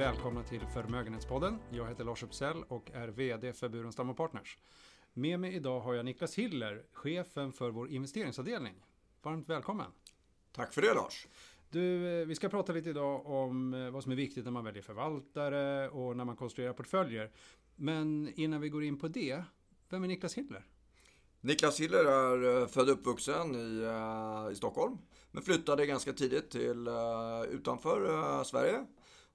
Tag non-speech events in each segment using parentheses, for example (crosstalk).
Välkomna till Förmögenhetspodden. Jag heter Lars Uppsell och är VD för Burenstam Partners. Med mig idag har jag Niklas Hiller, chefen för vår investeringsavdelning. Varmt välkommen! Tack för det Lars! Du, eh, vi ska prata lite idag om eh, vad som är viktigt när man väljer förvaltare och när man konstruerar portföljer. Men innan vi går in på det, vem är Niklas Hiller? Niklas Hiller är eh, född och uppvuxen i, i Stockholm. Men flyttade ganska tidigt till utanför Sverige.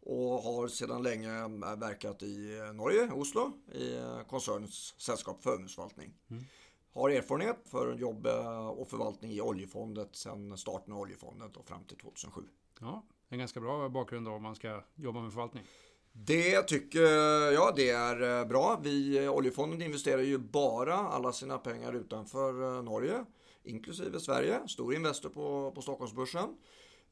Och har sedan länge verkat i Norge, Oslo, i koncernens sällskap förmögenhetsförvaltning. Mm. Har erfarenhet för jobb och förvaltning i oljefondet sedan starten av oljefondet och fram till 2007. Ja, en ganska bra bakgrund om man ska jobba med förvaltning. Det tycker jag det är eh, bra. Vi, oljefonden investerar ju bara alla sina pengar utanför eh, Norge, inklusive Sverige. Stor investor på, på Stockholmsbörsen.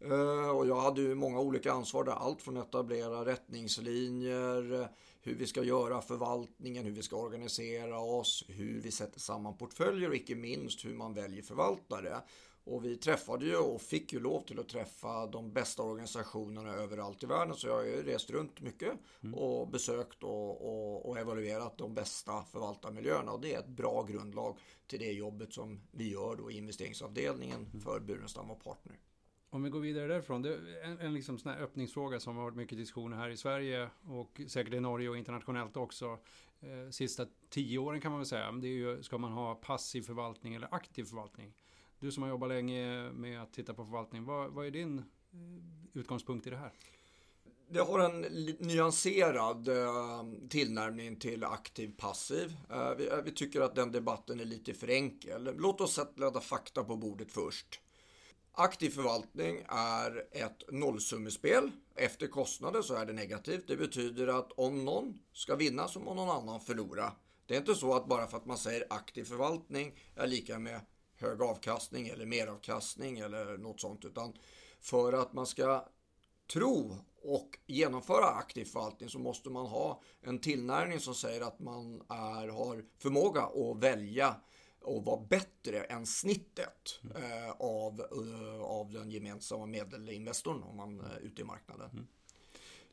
Eh, och jag hade ju många olika ansvar där. Allt från att etablera rättningslinjer, hur vi ska göra förvaltningen, hur vi ska organisera oss, hur vi sätter samman portföljer och icke minst hur man väljer förvaltare. Och vi träffade ju och fick ju lov till att träffa de bästa organisationerna överallt i världen. Så jag har ju rest runt mycket mm. och besökt och, och, och, evaluerat de bästa förvaltarmiljöerna. Och det är ett bra grundlag till det jobbet som vi gör då i investeringsavdelningen mm. för Burenstam och Partner. Om vi går vidare därifrån. Det är en, en liksom sån här öppningsfråga som har varit mycket diskussioner här i Sverige och säkert i Norge och internationellt också. Eh, sista tio åren kan man väl säga. Det är ju, ska man ha passiv förvaltning eller aktiv förvaltning? Du som har jobbat länge med att titta på förvaltning. Vad, vad är din eh, utgångspunkt i det här? Det har en nyanserad eh, tillnärmning till aktiv passiv. Eh, eh, vi tycker att den debatten är lite för enkel. Låt oss sätta fakta på bordet först. Aktiv förvaltning är ett nollsummespel. Efter kostnader så är det negativt. Det betyder att om någon ska vinna så må någon annan förlora. Det är inte så att bara för att man säger aktiv förvaltning är lika med hög avkastning eller meravkastning eller något sånt. Utan för att man ska tro och genomföra aktiv förvaltning så måste man ha en tillnärmning som säger att man är, har förmåga att välja och var bättre än snittet mm. av, eh, av den gemensamma medelinvestorn om man är ute i marknaden. Mm.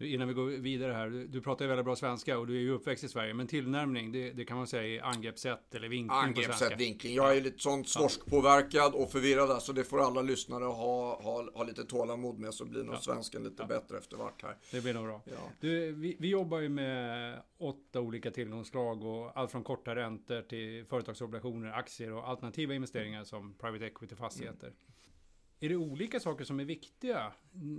Mm. Innan vi går vidare här, du, du pratar ju väldigt bra svenska och du är ju uppväxt i Sverige, men tillnärmning, det, det kan man säga är angreppssätt eller vinkling Angreppssätt, vinkling. Jag är lite sånt svorskpåverkad och förvirrad, så det får alla lyssnare ha, ha, ha lite tålamod med, så blir nog ja. svensken lite ja. bättre efter vart här. Det blir nog bra. Ja. Du, vi, vi jobbar ju med åtta olika tillgångsslag och allt från korta räntor till företagsobligationer, aktier och alternativa investeringar som private equity fastigheter. Mm. Är det olika saker som är viktiga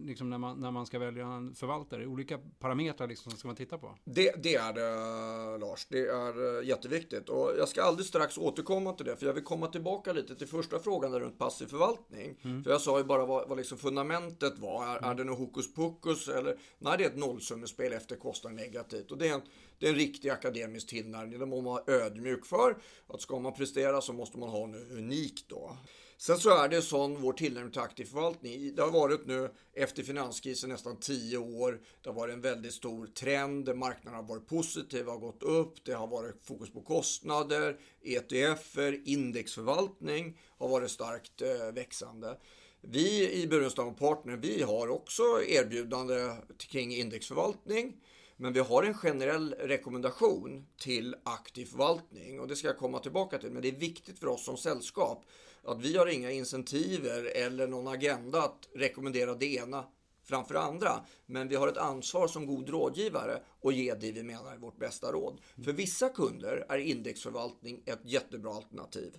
liksom när, man, när man ska välja en förvaltare? Olika parametrar liksom som ska man titta på? Det, det är det Lars. Det är eh, jätteviktigt. Och jag ska alldeles strax återkomma till det. För jag vill komma tillbaka lite till första frågan runt passiv förvaltning. Mm. För jag sa ju bara vad, vad liksom fundamentet var. Är, mm. är det något hokus pokus? Eller, nej, det är ett nollsummespel efter kostnad negativt. Och det är en, det är en riktig akademisk tillnärmning. Det måste man vara ödmjuk för. Att ska man prestera så måste man ha något unikt då. Sen så är det sån vår tillnärmning till aktiv förvaltning. Det har varit nu efter finanskrisen nästan tio år. Det har varit en väldigt stor trend. Marknaden har varit positiv, har gått upp. Det har varit fokus på kostnader. ETFer, indexförvaltning har varit starkt eh, växande. Vi i Burenstam Partner, vi har också erbjudande kring indexförvaltning. Men vi har en generell rekommendation till aktiv förvaltning och det ska jag komma tillbaka till. Men det är viktigt för oss som sällskap att vi har inga incentiver eller någon agenda att rekommendera det ena framför andra. Men vi har ett ansvar som god rådgivare och ge det vi menar är vårt bästa råd. För vissa kunder är indexförvaltning ett jättebra alternativ.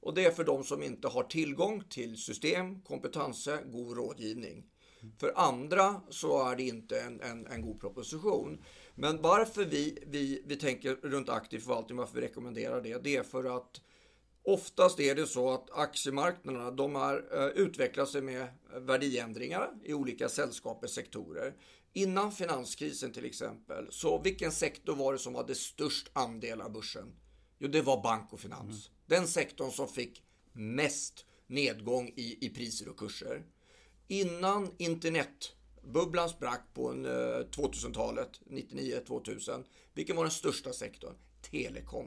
Och det är för de som inte har tillgång till system, kompetenser, god rådgivning. För andra så är det inte en, en, en god proposition. Men varför vi, vi, vi tänker runt aktiv förvaltning, varför vi rekommenderar det, det är för att Oftast är det så att aktiemarknaderna de är, uh, utvecklar sig med värdeändringar i olika sällskapers sektorer. Innan finanskrisen till exempel, så vilken sektor var det som hade störst andel av börsen? Jo, det var bank och finans. Mm. Den sektorn som fick mest nedgång i, i priser och kurser. Innan internetbubblan sprack på eh, 2000-talet, 99-2000, vilken var den största sektorn? Telekom.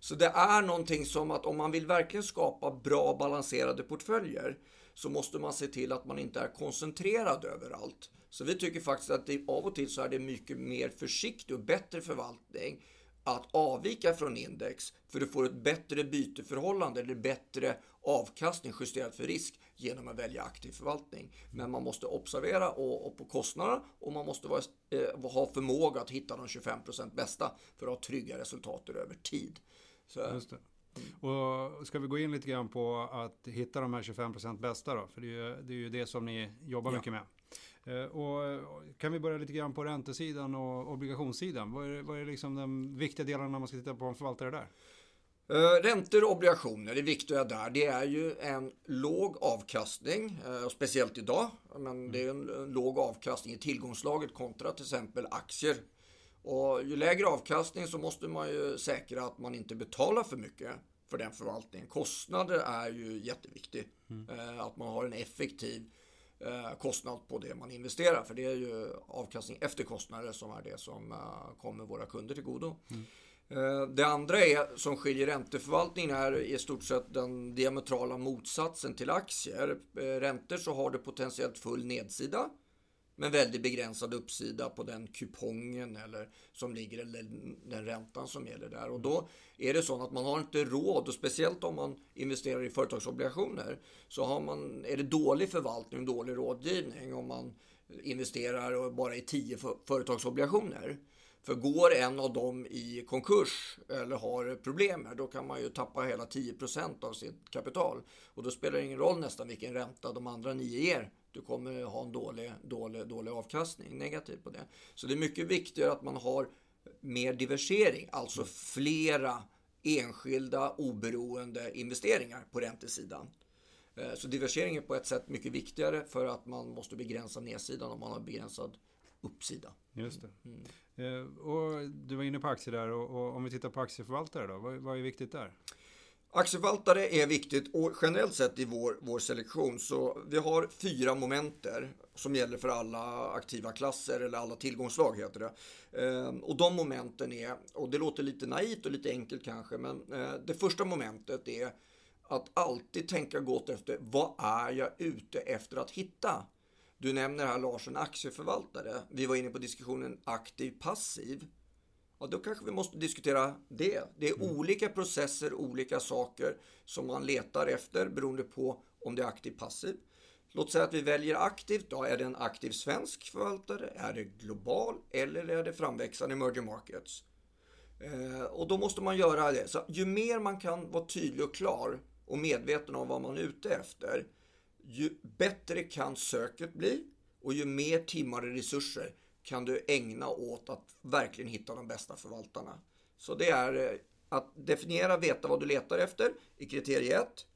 Så det är någonting som att om man vill verkligen skapa bra balanserade portföljer så måste man se till att man inte är koncentrerad överallt. Så vi tycker faktiskt att det, av och till så är det mycket mer försiktig och bättre förvaltning att avvika från index för du får ett bättre byteförhållande eller bättre avkastning justerat för risk genom att välja aktiv förvaltning. Men man måste observera och, och på kostnaderna och man måste vara, eh, ha förmåga att hitta de 25% bästa för att ha trygga resultat över tid. Så. Och ska vi gå in lite grann på att hitta de här 25% bästa då? För det är ju det, är ju det som ni jobbar ja. mycket med. Eh, och kan vi börja lite grann på räntesidan och obligationssidan? Vad är, vad är liksom de viktiga delarna när man ska titta på en förvaltare där? Uh, räntor och obligationer, det viktiga där, det är ju en låg avkastning, uh, speciellt idag. Men det är en, låg avkastning i tillgångslaget kontra till exempel aktier. Och ju lägre avkastning så måste man ju säkra att man inte betalar för mycket för den förvaltningen. Kostnader är ju jätteviktigt. Mm. Uh, att man har en effektiv Eh, kostnad på det man investerar. För det är ju avkastning efter kostnader som är det som eh, kommer våra kunder till godo. Mm. Eh, det andra är, som skiljer ränteförvaltningen är i stort sett den diametrala motsatsen till aktier. Eh, räntor så har du potentiellt full nedsida men väldigt begränsad uppsida på den kupongen eller som ligger, eller den räntan som gäller där. Och då är det så att man har inte råd, och speciellt om man investerar i företagsobligationer, så har man, är det dålig förvaltning, dålig rådgivning om man investerar bara i tio företagsobligationer. För går en av dem i konkurs eller har problem, då kan man ju tappa hela 10% av sitt kapital. Och då spelar det ingen roll nästan vilken ränta de andra nio ger du kommer ha en dålig, dålig, dålig avkastning, negativ på det. Så det är mycket viktigare att man har mer diversering, alltså flera enskilda oberoende investeringar på räntesidan. Eh, så diversifiering är på ett sätt mycket viktigare för att man måste begränsa nedsidan om man har begränsad uppsida. Just det. Mm. Eh, och du var inne på aktier där och, och, om vi tittar på aktieförvaltare då, vad, vad är viktigt där? Aktieförvaltare är viktigt och generellt sett i vår, vår selektion så vi har fyra momenter som gäller för alla aktiva klasser eller alla tillgångslag heter det. Ehm, och de momenten är, och det låter lite naivt och lite enkelt kanske, men eh, det första momentet är att alltid tänka gott efter vad är jag ute efter att hitta? Du nämner här Lars en aktieförvaltare. Vi var inne på diskussionen aktiv passiv. Ja, då kanske vi måste diskutera det. Det är mm. olika processer, olika saker som man letar efter beroende på om det är aktiv passiv. Låt säga att vi väljer aktivt. Då är det en aktiv svensk förvaltare? Är det global? Eller är det framväxande emerging markets? Eh, och då måste man göra det. Så ju mer man kan vara tydlig och klar och medveten om vad man är ute efter, ju bättre kan söket bli och ju mer timmar och resurser kan du ägna åt att verkligen hitta de bästa förvaltarna. Så det är eh, att definiera, veta vad du letar efter i kriterie 1.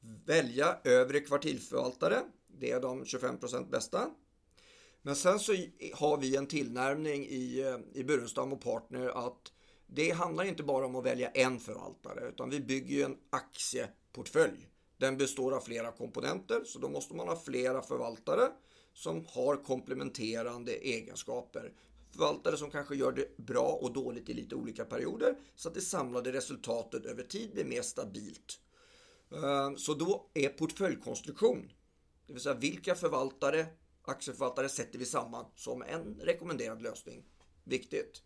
Välja övre kvartilförvaltare. Det är de 25% bästa. Men sen så har vi en tillnärmning i, eh, i Burenstam och Partner att det handlar inte bara om att välja en förvaltare utan vi bygger ju en aktieportfölj. Den består av flera komponenter så då måste man ha flera förvaltare som har komplementerande egenskaper. Förvaltare som kanske gör det bra och dåligt i lite olika perioder så att det samlade resultatet över tid blir mer stabilt. Ehm, så då är portföljkonstruktion, det vill säga vilka förvaltare, aktieförvaltare sätter vi samman som en rekommenderad lösning, viktigt.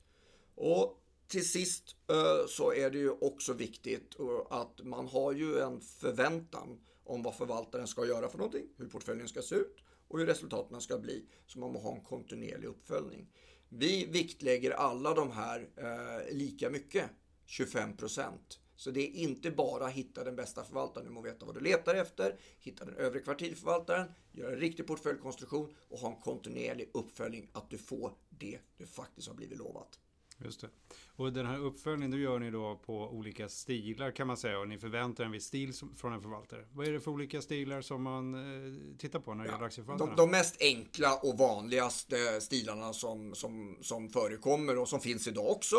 Och till sist eh, så är det ju också viktigt eh, att man har ju en förväntan om vad förvaltaren ska göra för någonting, hur portföljen ska se ut och hur resultaten ska bli. Så man måste ha en kontinuerlig uppföljning. Vi viktlägger alla de här eh, lika mycket, 25 procent. Så det är inte bara hitta den bästa förvaltaren, du må veta vad du letar efter, hitta den övre kvartilförvaltaren, göra en riktig portföljkonstruktion och ha en kontinuerlig uppföljning att du får det du faktiskt har blivit lovat. Just det. Och den här uppföljningen då gör ni då på olika stilar kan man säga och ni förväntar en viss stil från en förvaltare. Vad är det för olika stilar som man eh, tittar på när det ja, gäller aktieförvaltarna? De, de, mest enkla och vanligaste stilarna som, som, som förekommer och som finns idag också.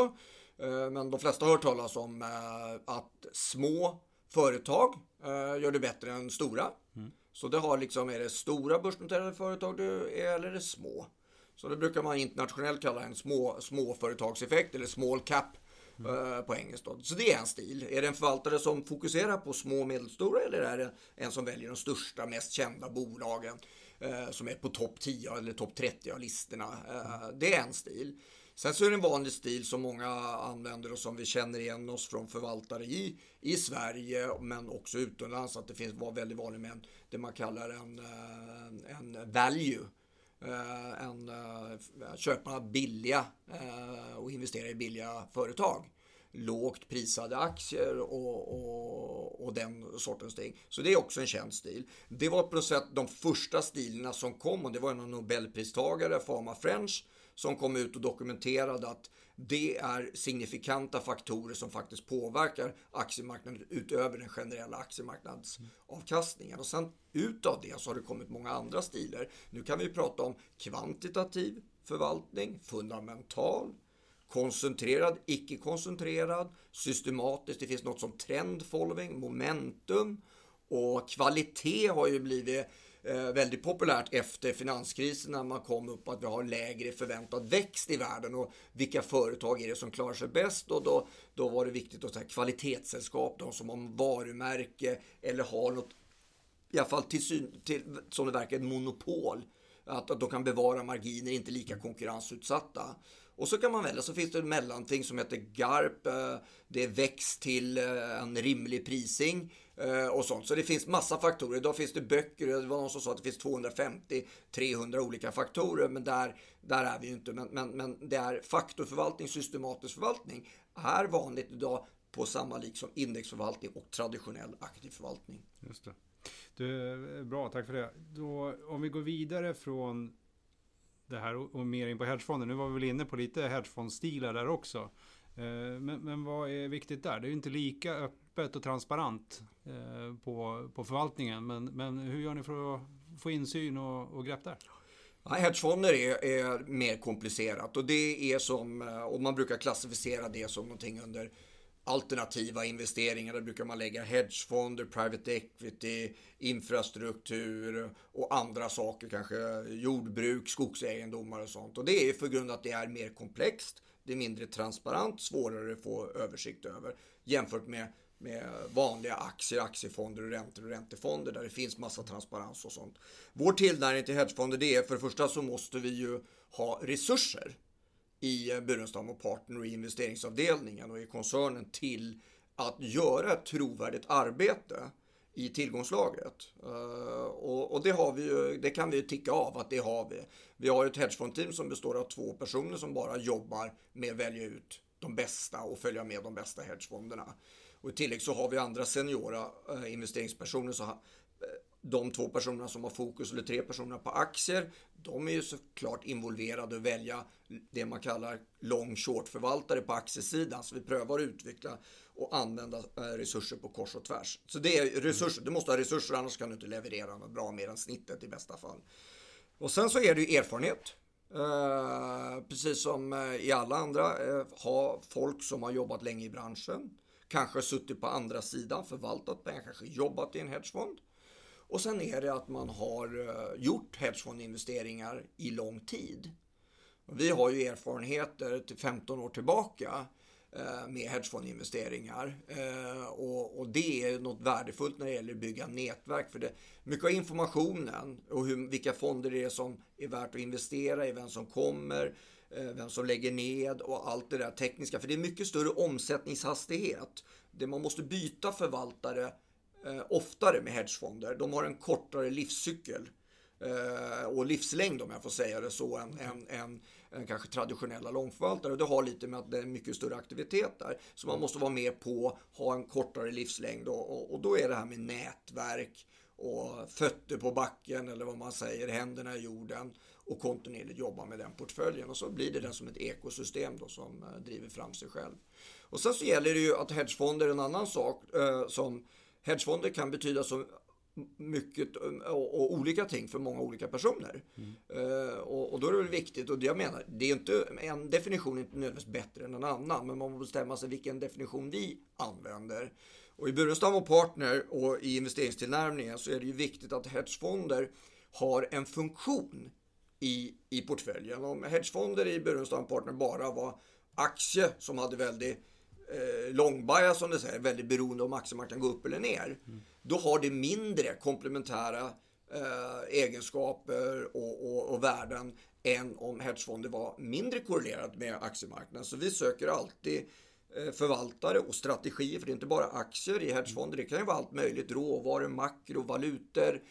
Eh, men de flesta har hört talas om eh, att små företag gör det bättre än stora. Mm. Så det har liksom, är det stora börsnoterade företag du är eller är det små? Så det brukar man internationellt kalla en små, småföretagseffekt eller small cap mm. på engelska. Så det är en stil. Är det en förvaltare som fokuserar på små och medelstora eller är det en som väljer de största, mest kända bolagen som är på topp 10 eller topp 30 av listorna? Det är en stil. Sen så är det en vanlig stil som många använder och som vi känner igen oss från förvaltare i, i Sverige men också utomlands att det finns var väldigt vanligt med en, det man kallar en, eh, en value. Eh, eh, att eh, köper man billiga och investerar i billiga företag. Lågt prisade aktier och, och, och, den sortens ting. Så det är också en känd stil. Det var på något sätt de första stilarna som kom och det var en nobelpristagare, Fama French, som kom ut och dokumenterade att det är signifikanta faktorer som faktiskt påverkar aktiemarknaden utöver den generella aktiemarknadsavkastningen. Och sen utav det så har det kommit många andra stilar. Nu kan vi prata om kvantitativ förvaltning, fundamental, koncentrerad, icke-koncentrerad, systematisk. Det finns något som trend momentum och kvalitet har ju blivit Eh, väldigt populärt efter finanskrisen när man kom upp att vi har lägre förväntad växt i världen och vilka företag är det som klarar sig bäst och då, då var det viktigt att säga kvalitetssällskap, de som har varumärke eller har något, i alla fall till, till, som det verkar, ett monopol. Att, att de kan bevara marginer, inte lika konkurrensutsatta. Och så kan man välja, så finns det ett mellanting som heter GARP. Eh, det är växt till eh, en rimlig prising. Eh, och sånt. Så det finns massa faktorer. Idag finns det böcker, det var någon som sa att det finns 250-300 olika faktorer, men där, där är vi ju inte. Men, men, men det är faktorförvaltning, systematisk förvaltning är vanligt idag på samma lik som indexförvaltning och traditionell aktiv förvaltning. Just det. Du, bra, tack för det. Då, om vi går vidare från det här och, och mer in på hedgefonder. Nu var vi väl inne på lite hedgefondstilar där också. Eh, men, men vad är viktigt där? Det är ju inte lika öppet och transparent eh, på, på förvaltningen. Men, men hur gör ni för att få insyn och, och grepp där? Ja, hedgefonder är, är, mer komplicerat och det är som, eh, och man brukar klassificera det som någonting under alternativa investeringar. Där brukar man lägga hedgefonder, private equity, infrastruktur och andra saker, kanske jordbruk, skogsegendomar och sånt. Och det är för grund av att det är mer komplext. Det är mindre transparent, svårare att få översikt över jämfört med, med vanliga aktier, aktiefonder och räntor och räntefonder där det finns massa transparens och sånt. Vår tillnärmning till hedgefonder det är för det första så måste vi ju ha resurser i Burenstam och Partner och i investeringsavdelningen och i koncernen till att göra ett trovärdigt arbete i tillgångslaget. Eh, och, det, har vi ju, det kan vi ju ticka av att det har vi. Vi har ett hedgefondteam som består av två personer som bara jobbar med att välja ut de bästa och följa med de bästa hedgefonderna. Och i tillägg så har vi andra seniora eh, investeringspersoner. De två personerna som har fokus, eller tre personer på aktier, de är ju såklart involverade och välja det man kallar long short förvaltare på aktiesidan. Så vi prövar att utveckla och använda eh, resurser på kors och tvärs. Så det är resurser, du måste ha resurser annars kan du inte leverera något bra mer än snittet i bästa fall. Och sen så är det ju erfarenhet. Eh, precis som eh, i alla andra, eh, ha folk som har jobbat länge i branschen. Kanske suttit på andra sidan, förvaltat pengar, kanske jobbat i en hedgefond. Och sen är det att man har eh, gjort hedgefondinvesteringar i lång tid. Vi har ju erfarenheter till 15 år tillbaka eh, med hedgefondinvesteringar. Eh, och, och, det är något värdefullt när det gäller att bygga nätverk. För det, mycket av informationen och hur, vilka fonder det är som är värt att investera i, vem som kommer, vem som lägger ned och allt det där tekniska. För det är mycket större omsättningshastighet. Det man måste byta förvaltare Eh, oftare med hedgefonder. De har en kortare livscykel eh, och livslängd om jag får säga det så än, än, än, än kanske traditionella långförvaltare. Det har lite med att det är mycket större aktivitet där. Så man måste vara med på, ha en kortare livslängd och, och, och då är det här med nätverk och fötter på backen eller vad man säger, händerna i jorden och kontinuerligt jobba med den portföljen och så blir det den som ett ekosystem då som eh, driver fram sig själv. Och sen så gäller det ju att hedgefonder är en annan sak eh, som hedgefonder kan betyda så mycket och, och, olika ting för många olika personer. Mm. Uh, och, och, då är det väl viktigt, och det jag menar, det är inte, en definition är inte nödvändigtvis bättre än en annan, men man måste bestämma sig vilken definition vi använder. Och i Burenstam och Partner och i investeringstillnärmningen så är det ju viktigt att hedgefonder har en funktion i, i portföljen. Om hedgefonder i Burenstam Partner bara var aktie som hade väldigt eh, långbaja som det säger, väldigt beroende om aktiemarknaden går upp eller ner. Mm. Då har det mindre komplementära eh, egenskaper och, och, och värden än om hedgefonder var mindre korrelerat med aktiemarknaden. Så vi söker alltid eh, förvaltare och strategier, för det är inte bara aktier i hedgefonder, det kan ju vara allt möjligt, råvaror, makro, valutor.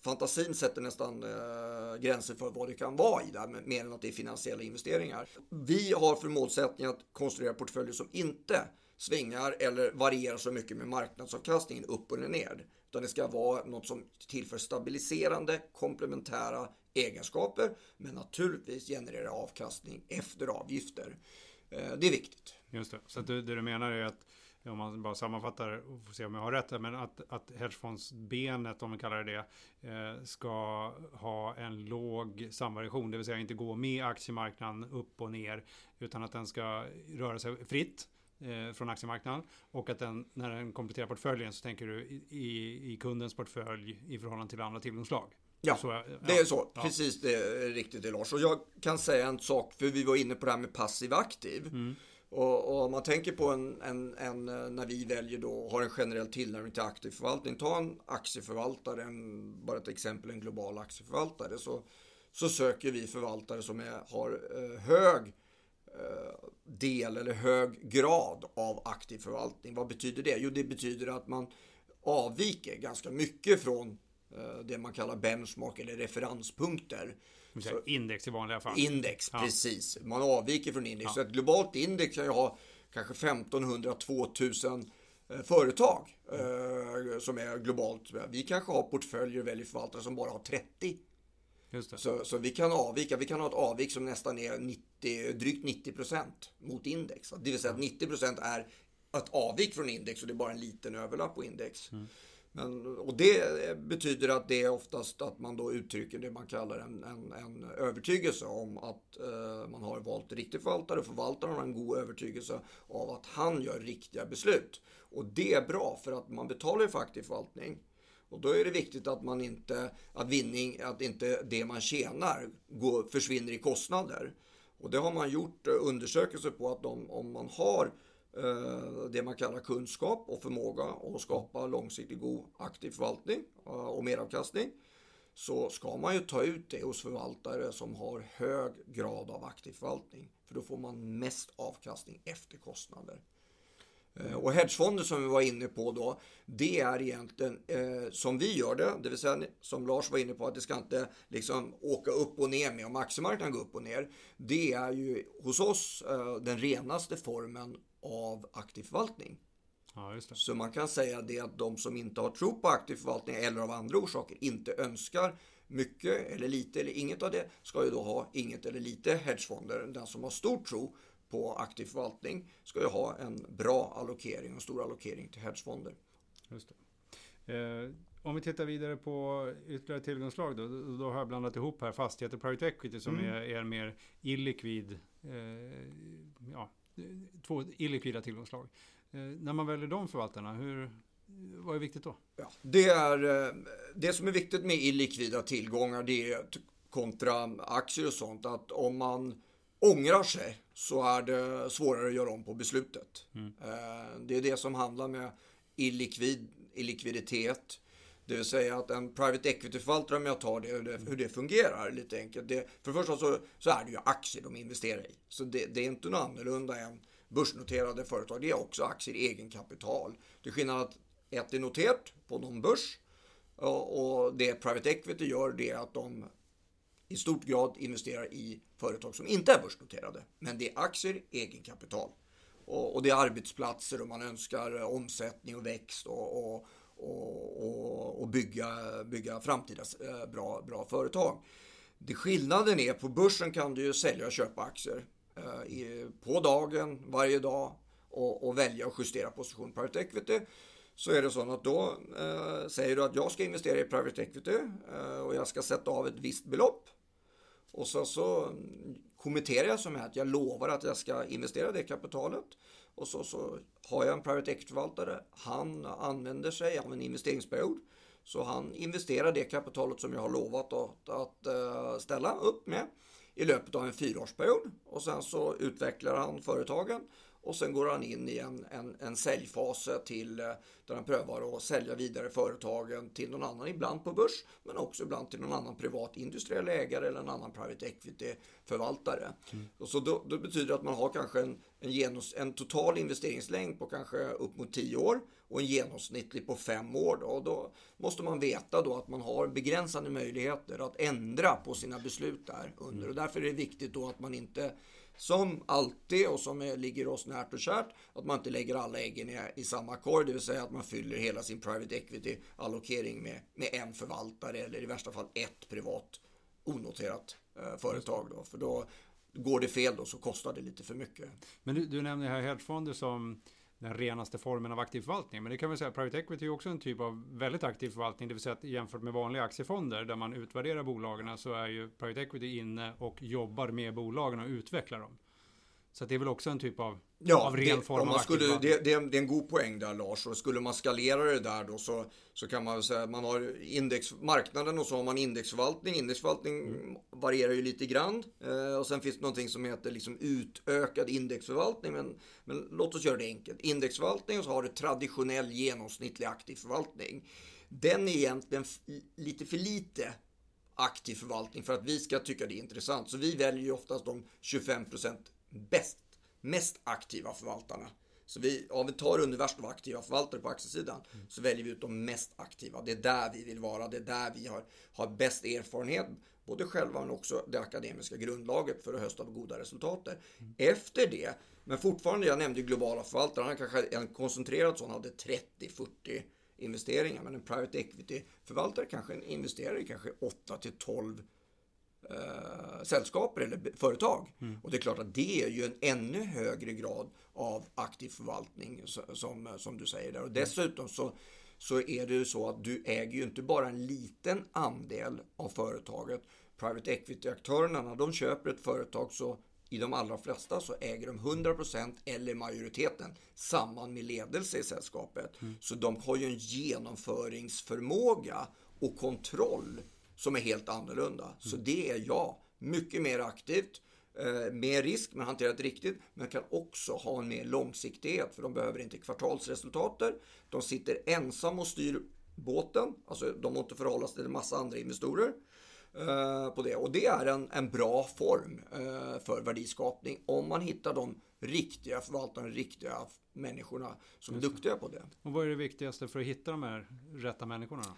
Fantasin sätter nästan eh, gränser för vad det kan vara i det, mer än att det är finansiella investeringar. Vi har för målsättning att konstruera portföljer som inte svingar eller varierar så mycket med marknadsavkastningen upp eller ner. Utan det ska vara något som tillför stabiliserande, komplementära egenskaper, men naturligtvis genererar avkastning efter avgifter. Eh, det är viktigt. Just det, så det, det du menar är att om man bara sammanfattar och får se om jag har rätt, men att, att hedgefondsbenet, om vi kallar det det, eh, ska ha en låg samvariation, det vill säga inte gå med aktiemarknaden upp och ner, utan att den ska röra sig fritt eh, från aktiemarknaden och att den, när den kompletterar portföljen så tänker du i, i kundens portfölj i förhållande till andra tillgångslag. Ja, så, ja, det är så. Ja. Precis det är riktigt det Lars. Och jag kan säga en sak, för vi var inne på det här med passiv aktiv. Mm. Och, och, om man tänker på en, en, en, eh, när vi väljer då, har en generell tillnärmning till aktiv förvaltning. Ta en aktieförvaltare, en, bara ett exempel, en global aktieförvaltare. Så, så söker vi förvaltare som är, har eh, hög eh, del eller hög grad av aktiv förvaltning. Vad betyder det? Jo, det betyder att man avviker ganska mycket från Eh, det man kallar benchmark eller referenspunkter. Så, index i vanliga fall. Index, ja. precis. Man avviker från index. Ja. Så ett globalt index kan ju ha kanske 1500-2000 eh, företag eh, som är globalt. Vi kanske har portföljer och väljer förvaltare som bara har 30. Så, så, vi kan avvika. Vi kan ha ett avvik som nästan är 90, drygt 90 procent mot index. Det vill säga att 90 procent är ett avvik från index och det är bara en liten överlapp på index. Mm. Men, och det betyder att det är oftast att man då uttrycker det man kallar en, en, en övertygelse om att eh, man har valt riktig förvaltare. Förvaltaren har en god övertygelse av att han gör riktiga beslut. Och det är bra för att man betalar ju för aktiv förvaltning. Och då är det viktigt att man inte, att vinning, att inte det man tjänar går, försvinner i kostnader. Och det har man gjort eh, undersökelser på att de, om man har Eh, Eh, det man kallar kunskap och förmåga att skapa långsiktig god aktiv förvaltning eh, och meravkastning så ska man ju ta ut det hos förvaltare som har hög grad av aktiv förvaltning. För då får man mest avkastning efter kostnader. Eh, och hedgefonder som vi var inne på då, det är egentligen eh, som vi gör det, det vill säga som Lars var inne på att det ska inte liksom åka upp och ner med om aktiemarknaden går upp och ner. Det är ju hos oss eh, den renaste formen av aktiv förvaltning. Ja, Så man kan säga det att de som inte har tro på aktiv förvaltning eller av andra orsaker inte önskar mycket eller lite eller inget av det ska ju då ha inget eller lite hedgefonder. Den som har stor tro på aktiv förvaltning ska ju ha en bra allokering och stor allokering till hedgefonder. Just eh, om vi tittar vidare på ytterligare tillgångslag då, då har jag blandat ihop här fastigheter och private equity som mm. är, är mer illikvid eh, ja, två illikvida tillgångslag. Eh, när man väljer de förvaltarna, hur, vad är viktigt då? Ja, det, är, eh, det som är viktigt med illikvida tillgångar det är kontra aktier och sånt att om man ångrar sig så är det svårare att göra om på beslutet. Mm. Eh, det är det som handlar med illikvid, illikviditet. Det vill säga att en private equity-förvaltare, om jag tar det hur, det, hur det fungerar lite enkelt. Det, för det första så, så är det ju aktier de investerar i. Så det, det är inte något annorlunda än börsnoterade företag. Det är också aktier i egenkapital. Det är skillnad att ett är noterat på någon börs och, och det private equity gör det är att de i stort grad investerar i företag som inte är börsnoterade. Men det är aktier, egenkapital. Och, och det är arbetsplatser och man önskar eh, omsättning och växt och, och och, och, bygga, bygga framtida eh, bra, bra företag. Det skillnaden är på börsen kan du ju sälja och köpa aktier eh, på dagen, varje dag och, och välja och justera position. Private equity så är det så att då eh, säger du att jag ska investera i private equity eh, och jag ska sätta av ett visst belopp. Och sen så kommenterar jag som att jag lovar att jag ska investera det kapitalet. Och så, så har jag en private equity-förvaltare. Han använder sig av en investeringsperiod. Så han investerar det kapitalet som jag har lovat att, att eh, ställa upp med i löpet av en fyraårsperiod. Och sen så utvecklar han företagen och sen går han in i en, en, en säljfas till eh, där han prövar att sälja vidare företagen till någon annan, ibland på börs, men också ibland till någon annan privat industriell ägare eller en annan private equity-förvaltare. Mm. Och så då, då, betyder det att man har kanske en, en, genus, en total investeringslängd på kanske upp mot 10 år och en genomsnittlig på 5 år. Då. Och då måste man veta då att man har begränsade möjligheter att ändra på sina beslut där under. Mm. Och därför är det viktigt då att man inte som alltid och som är, ligger oss närt och kärt, att man inte lägger alla äggen i, i samma korg, det vill säga att man fyller hela sin private equity-allokering med, med en förvaltare eller i värsta fall ett privat onoterat eh, företag. Då, för då går det fel då så kostar det lite för mycket. Men du, du nämner här hedgefonder som den renaste formen av aktiv förvaltning. Men det kan vi säga, private equity är också en typ av väldigt aktiv förvaltning. Det vill säga att jämfört med vanliga aktiefonder där man utvärderar bolagen så är ju private equity inne och jobbar med bolagen och utvecklar dem. Så det är väl också en typ av, ja, det, om man skulle, det, det, det, är en god poäng där Lars. Och skulle man skalera det där då så, så kan man väl säga att man har indexmarknaden och så har man indexförvaltning. Indexförvaltning mm. varierar ju lite grann. Eh, och sen finns det någonting som heter liksom utökad indexförvaltning. Men, men låt oss göra det enkelt. Indexförvaltning och så har du traditionell genomsnittlig aktiv förvaltning. Den är egentligen lite för lite aktiv förvaltning för att vi ska tycka det är intressant. Så vi väljer ju oftast de 25% bäst, mest aktiva förvaltarna. Så vi, om vi tar universum av aktiva förvaltare på aktiesidan mm. så väljer vi ut de mest aktiva. Det är där vi vill vara, det är där vi har, har bäst erfarenhet, både själva men också det akademiska grundlaget för att hösta på goda resultat. Mm. Efter det, men fortfarande, jag nämnde globala förvaltare, han kanske en koncentrerad sån hade 30-40 investeringar, men en private equity-förvaltare kanske investerar i kanske 8 12 eh, sällskaper eller företag. Mm. Och det är klart att det är ju en ännu högre grad av aktiv förvaltning som, som du säger där. Och dessutom så, så är det ju så att du äger ju inte bara en liten andel av företaget. Private equity-aktörerna, när de köper ett företag så i de allra flesta så äger de 100% eller majoriteten samman med ledelse i sällskapet. Mm. Så de har ju en genomföringsförmåga och kontroll som är helt annorlunda. Mm. Så det är jag. Mycket mer aktivt, eh, mer risk men hanterat riktigt. Men kan också ha en mer långsiktighet för de behöver inte kvartalsresultater. De sitter ensam och styr båten. Alltså de måste förhålla sig till en massa andra investorer. Eh, på det. Och det är en, en bra form eh, för värdeskapning om man hittar de riktiga förvaltarna, riktiga människorna som är duktiga på det. Och vad är det viktigaste för att hitta de här rätta människorna? Då?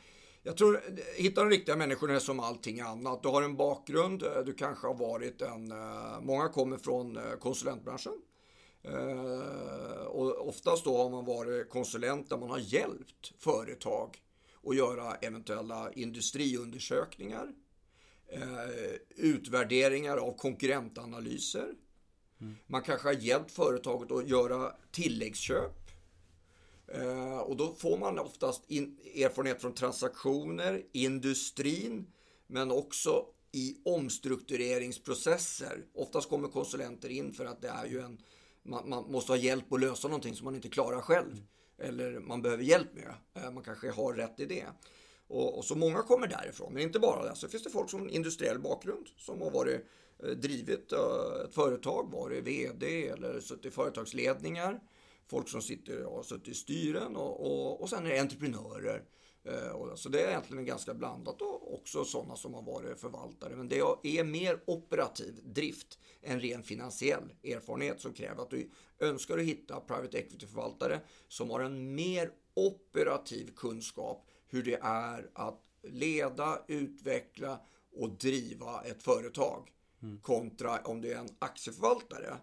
Jag tror, hitta de riktiga människorna är som allting annat. Du har en bakgrund, eh, du kanske har varit en, eh, många kommer från eh, konsulentbranschen. Och oftast då har man varit konsulent där man har hjälpt företag att göra eventuella industriundersökningar, utvärderingar av konkurrentanalyser. Mm. Man kanske har hjälpt företaget att göra tilläggsköp Eh, Eh, och då får man oftast erfarenhet från transaktioner, industrin, men också i omstruktureringsprocesser. Oftast kommer konsulenter in för att det är ju en, man, man måste ha hjälp att lösa någonting som man inte klarar själv. Eller man behöver hjälp med. Eh, man kanske har rätt idé. Och, och så många kommer därifrån, men inte bara det. Så finns det folk som industriell bakgrund som har varit eh, drivit ett företag, varit VD eller suttit i företagsledningar folk som sitter och har suttit i styren och, och, och sen är det entreprenörer. Eh, så det är egentligen ganska blandat och också sådana som har varit förvaltare. Men det är mer operativ drift än ren finansiell erfarenhet som kräver att du önskar att hitta private equity-förvaltare som har en mer operativ kunskap hur det är att leda, utveckla och driva ett företag. Mm. Kontra om du är en aktieförvaltare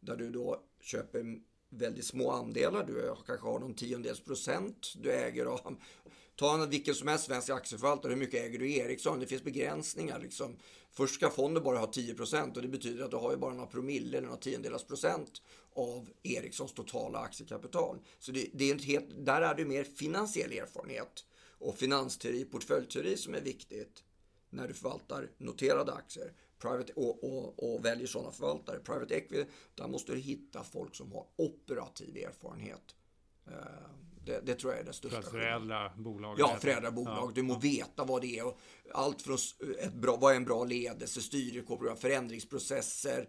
där du då köper väldigt små andelar. Du kanske har någon tiondels procent du äger av. Ta vilken som helst svensk aktieförvaltare. Hur mycket äger du i Ericsson? Det finns begränsningar. Liksom. Först ska fonden bara ha 10 procent och det betyder att du har ju bara några promille eller några tiondelars procent av Ericssons totala aktiekapital. Så det, det är inte helt, där är det mer finansiell erfarenhet och finansteori, portföljteori som är viktigt när du förvaltar noterade aktier private, och, och, och väljer sådana förvaltare. Private equity, där måste du hitta folk som har operativ erfarenhet. Eh, det, det, tror jag är det största. För att förädla bolag? Ja, förädla bolag. Ja. Du må veta vad det är. Allt från ett bra, vad är en bra ledelse, styrelse, förändringsprocesser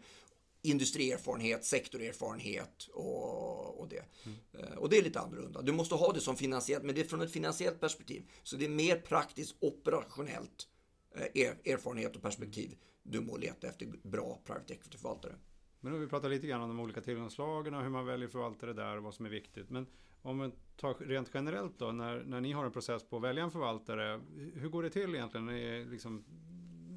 industrierfarenhet, sektorerfarenhet och, och det. Mm. Och det är lite annorlunda. Du måste ha det som finansiellt, men det är från ett finansiellt perspektiv. Så det är mer praktiskt operationellt eh, er, erfarenhet och perspektiv. Du må leta efter bra private equity-förvaltare. Men nu har vi pratat lite grann om de olika tillgångslagen och hur man väljer förvaltare där och vad som är viktigt. Men om vi tar rent generellt då, när, när ni har en process på att välja en förvaltare, hur går det till egentligen? Ni liksom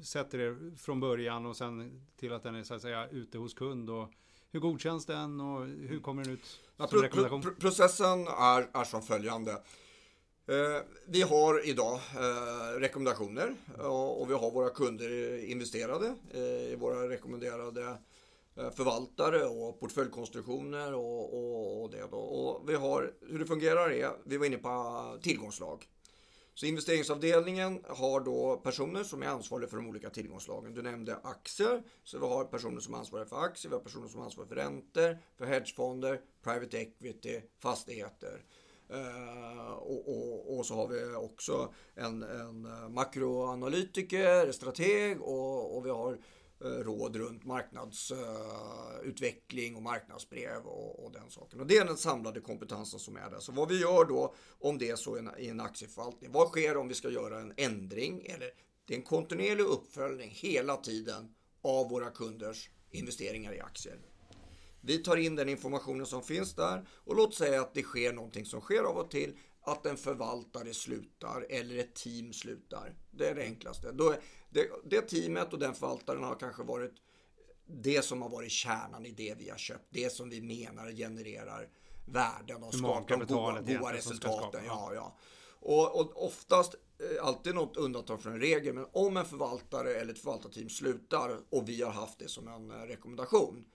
sätter er från början och sen till att den är så att säga ute hos kund och hur godkänns den och hur kommer den ut som ja, pro, rekommendation? Pro, processen är, är som följande. Eh, vi har idag eh, rekommendationer eh, och, vi har våra kunder investerade i våra rekommenderade förvaltare och portföljkonstruktioner och, och, och det. Då. Och vi har, hur det fungerar är, vi var inne på tillgångslag. Så investeringsavdelningen har då personer som är ansvariga för de olika tillgångslagen. Du nämnde aktier, så vi har personer som är ansvariga för aktier, vi har personer som är ansvariga för räntor, för hedgefonder, private equity, fastigheter. Uh, och, och, och, så har vi också en, en makroanalytiker, strateg och, och vi har Eh, råd runt marknadsutveckling eh, och marknadsbrev och, och, den saken. Och det är den samlade kompetensen som är där. Så vad vi gör då om det är så i en aktieförvaltning. Vad sker om vi ska göra en ändring? Eller det är en kontinuerlig uppföljning hela tiden av våra kunders investeringar i aktier. Vi tar in den informationen som finns där och låt säga att det sker någonting som sker av och till att en förvaltare slutar eller ett team slutar. Det är det enklaste. Då, det, det teamet och den förvaltaren har kanske varit det som har varit kärnan i det vi har köpt. Det som vi menar genererar värden och skapar goda, goda resultat. Ja, ja. Och, och oftast, eh, alltid något undantag från en regel, men om en förvaltare eller ett förvaltarteam slutar och vi har haft det som en eh, rekommendation,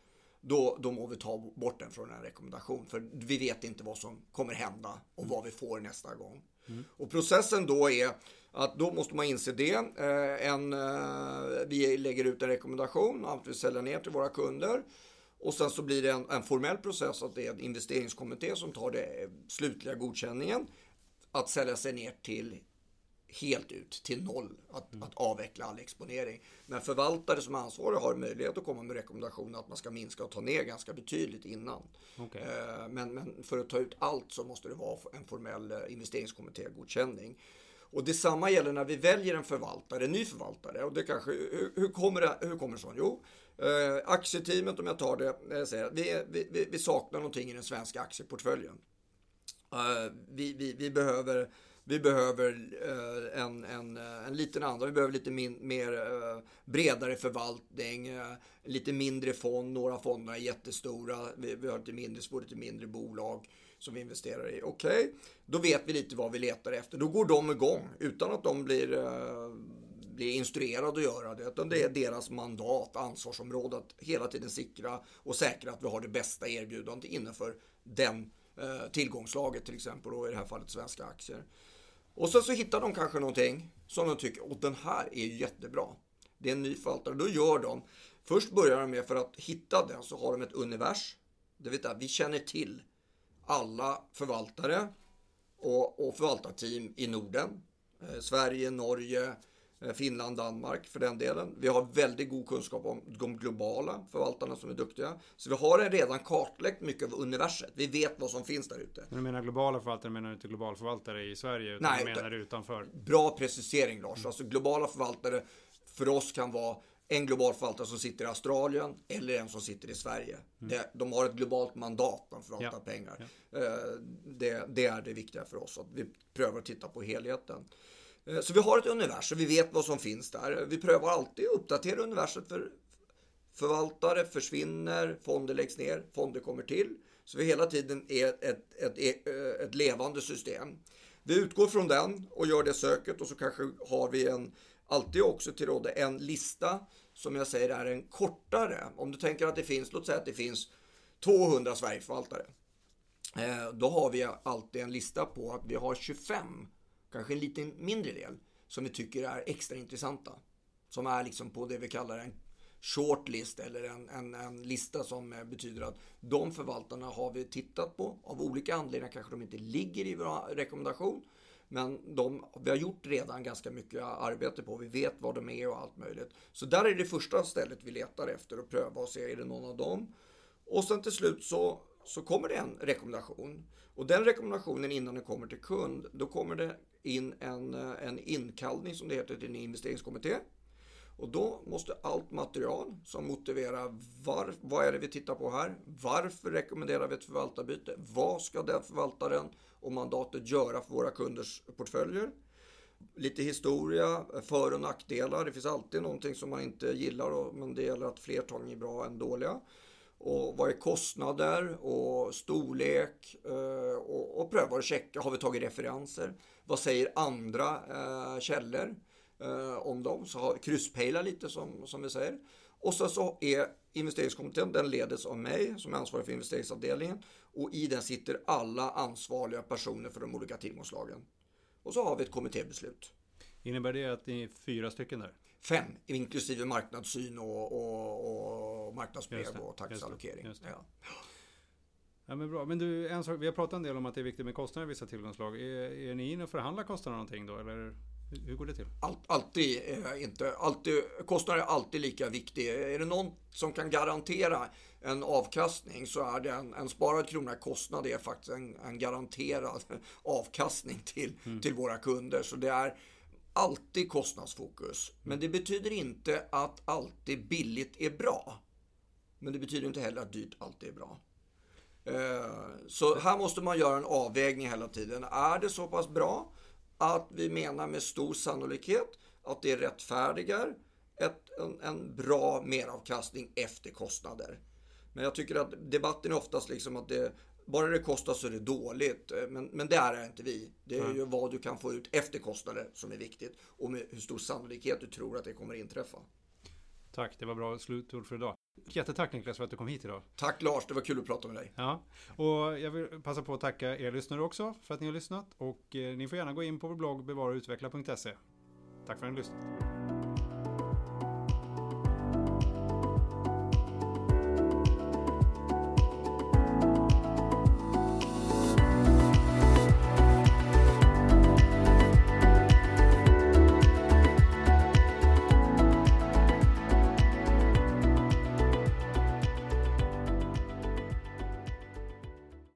då, då må vi ta bort den från en rekommendation. För vi vet inte vad som kommer hända och vad vi får nästa gång. Mm. Och processen då är att då måste man inse det. Eh, en, eh, vi lägger ut en rekommendation att vi säljer ner till våra kunder. Och sen så blir det en, en formell process att det är en investeringskommitté som tar det slutliga godkänningen. Att sälja sig ner till helt ut till noll att, mm. att avveckla all exponering. Men förvaltare som ansvariga har möjlighet att komma med rekommendationer att man ska minska och ta ner ganska betydligt innan. Okay. Eh, men, men, för att ta ut allt så måste det vara en formell investeringskommittégodkänning. Och detsamma gäller när vi väljer en förvaltare, en ny förvaltare. Och det kanske, hur, hur kommer det, hur kommer det så? Jo, eh, aktieteamet om jag tar det, eh, säger, vi, vi, vi, saknar någonting i den svenska aktieportföljen. Eh, vi, vi, vi, behöver, vi behöver eh, en, en, eh, en liten andra, vi behöver lite min, mer eh, bredare förvaltning, eh, lite mindre fond, några fonder är jättestora, vi, vi har lite mindre, lite mindre bolag som vi investerar i. Okej, okay, då vet vi lite vad vi letar efter. Då går de igång utan att de blir, eh, blir instruerade att göra det. Utan det är deras mandat, ansvarsområde att hela tiden sikra och säkra att vi har det bästa erbjudandet innanför den eh, tillgångslaget till exempel och i det här fallet svenska aktier. Och sen så hittar de kanske någonting som de tycker, och den här är ju jättebra. Det är en ny förvaltare. Då gör de, först börjar de med för att hitta den så har de ett univers. Det vill säga, vi känner till alla förvaltare och, och förvaltarteam i Norden. Eh, Sverige, Norge, eh, Finland, Danmark för den delen. Vi har väldigt god kunskap om de globala förvaltarna som är duktiga. Så vi har redan kartlagt mycket av universet. Vi vet vad som finns där ute. Men du menar globala förvaltare, menar du inte globalförvaltare i Sverige? Utan Nej, du menar utanför? Bra precisering Lars. Mm. Alltså globala förvaltare för oss kan vara en global förvaltare som sitter i Australien eller en som sitter i Sverige. Mm. de har ett globalt mandat, de förvaltar ja. pengar. Ja. Eh, det, det, är det viktiga för oss, att vi prövar att titta på helheten. Eh, så vi har ett universum, vi vet vad som finns där. Vi prövar alltid att uppdatera universum. för förvaltare försvinner, fonder läggs ner, fonder kommer till. Så vi hela tiden är ett, ett, ett, ett levande system. Vi utgår från den och gör det söket och så kanske har vi en alltid också till råd en lista som jag säger är en kortare. Om du tänker att det finns, låt säga att det finns 200 Sverigeförvaltare. Eh, då har vi alltid en lista på att vi har 25, kanske en lite mindre del, som vi tycker är extra intressanta. Som är liksom på det vi kallar en shortlist eller en, en, en, lista som eh, betyder att de förvaltarna har vi tittat på. Av olika anledningar kanske de inte ligger i vår rekommendation. Men de, vi har gjort redan ganska mycket arbete på. Vi vet vad de är och allt möjligt. Så där är det första stället vi letar efter och pröva och se, är det någon av dem? Och sen till slut så, så kommer det en rekommendation. Och den rekommendationen innan den kommer till kund, då kommer det in en, eh, en inkallning som det heter till en investeringskommitté. Och då måste allt material som motiverar var, vad är det vi tittar på här? Varför rekommenderar vi ett förvaltarbyte? Vad ska den förvaltaren och mandatet göra för våra kunders portföljer? Lite historia, för och nackdelar. Det finns alltid någonting som man inte gillar men det gäller att fler tång är bra än dåliga. Och vad är kostnader och storlek eh, och, och pröva och checka. Har vi tagit referenser? Vad säger andra eh, källor? eh, om dem. Så har krysspejla lite som, som vi säger. Och så, så är investeringskommittén, den leds av mig som är ansvarig för investeringsavdelningen. Och i den sitter alla ansvariga personer för de olika tillgångslagen. Och så har vi ett kommittébeslut. Innebär det att ni är fyra stycken där? Fem, inklusive marknadssyn och, och, och marknadsbrev och taxallokering. Ja. Ja, men bra. Men du, en sak, vi har pratat en del om att det är viktigt med kostnader i vissa tillgångslag. Är, är ni inne och förhandlar kostnader någonting då? Eller? Hur går det till? Allt, alltid, eh, inte, alltid, kostnaden är alltid lika viktig. Är det någon som kan garantera en avkastning så är det en, en sparad krona kostnad är faktiskt en, en garanterad (laughs) avkastning till, mm. till våra kunder. Så det är alltid kostnadsfokus. Men det betyder inte att alltid billigt är bra. Men det betyder inte heller att dyrt alltid är bra. Eh, så här måste man göra en avvägning hela tiden. Är det så pass bra att vi menar med stor sannolikhet att det rättfärdigar ett, en, en bra meravkastning efter kostnader. Men jag tycker att debatten är oftast liksom att det, bara det kostar så är det dåligt. Men, men det är inte vi. Det är ju vad du kan få ut efter kostnader som är viktigt. Och med hur stor sannolikhet du tror att det kommer inträffa. Tack, det var bra slutord för idag. Jättetack Niklas för att du kom hit idag. Tack Lars, det var kul att prata med dig. Ja, och jag vill passa på att tacka er lyssnare också för att ni har lyssnat. Och eh, ni får gärna gå in på vår blogg bevarauutveckla.se. Tack för att ni har lyssnat.